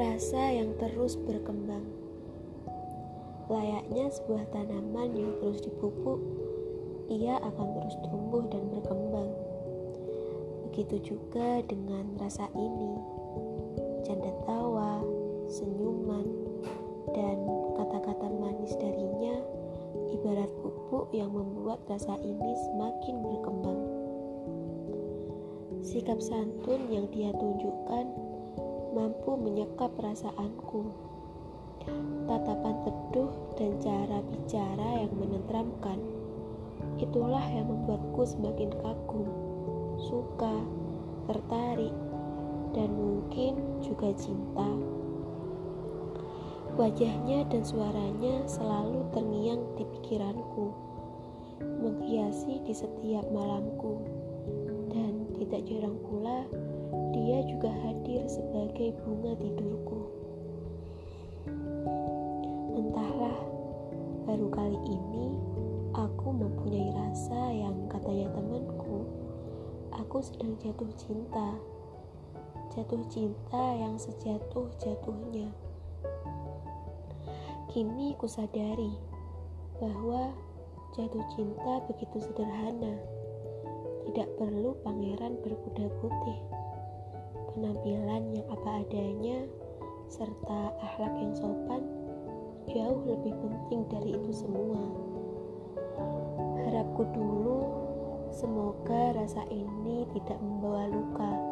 rasa yang terus berkembang. Layaknya sebuah tanaman yang terus dipupuk, ia akan terus tumbuh dan berkembang. Begitu juga dengan rasa ini, canda tawa, senyuman, dan kata-kata manis darinya ibarat pupuk yang membuat rasa ini semakin berkembang. Sikap santun yang dia tunjukkan mampu menyekap perasaanku. Tatapan teduh dan cara bicara yang menenteramkan. Itulah yang membuatku semakin kagum, suka, tertarik, dan mungkin juga cinta. Wajahnya dan suaranya selalu terngiang di pikiranku, menghiasi di setiap malamku, dan tidak jarang pula dia juga hadir sebagai bunga tidurku. Entahlah, baru kali ini aku mempunyai rasa yang katanya temanku, aku sedang jatuh cinta. Jatuh cinta yang sejatuh-jatuhnya. Kini ku sadari bahwa jatuh cinta begitu sederhana. Tidak perlu pangeran berkuda putih penampilan yang apa adanya, serta akhlak yang sopan jauh lebih penting dari itu semua. Harapku dulu, semoga rasa ini tidak membawa luka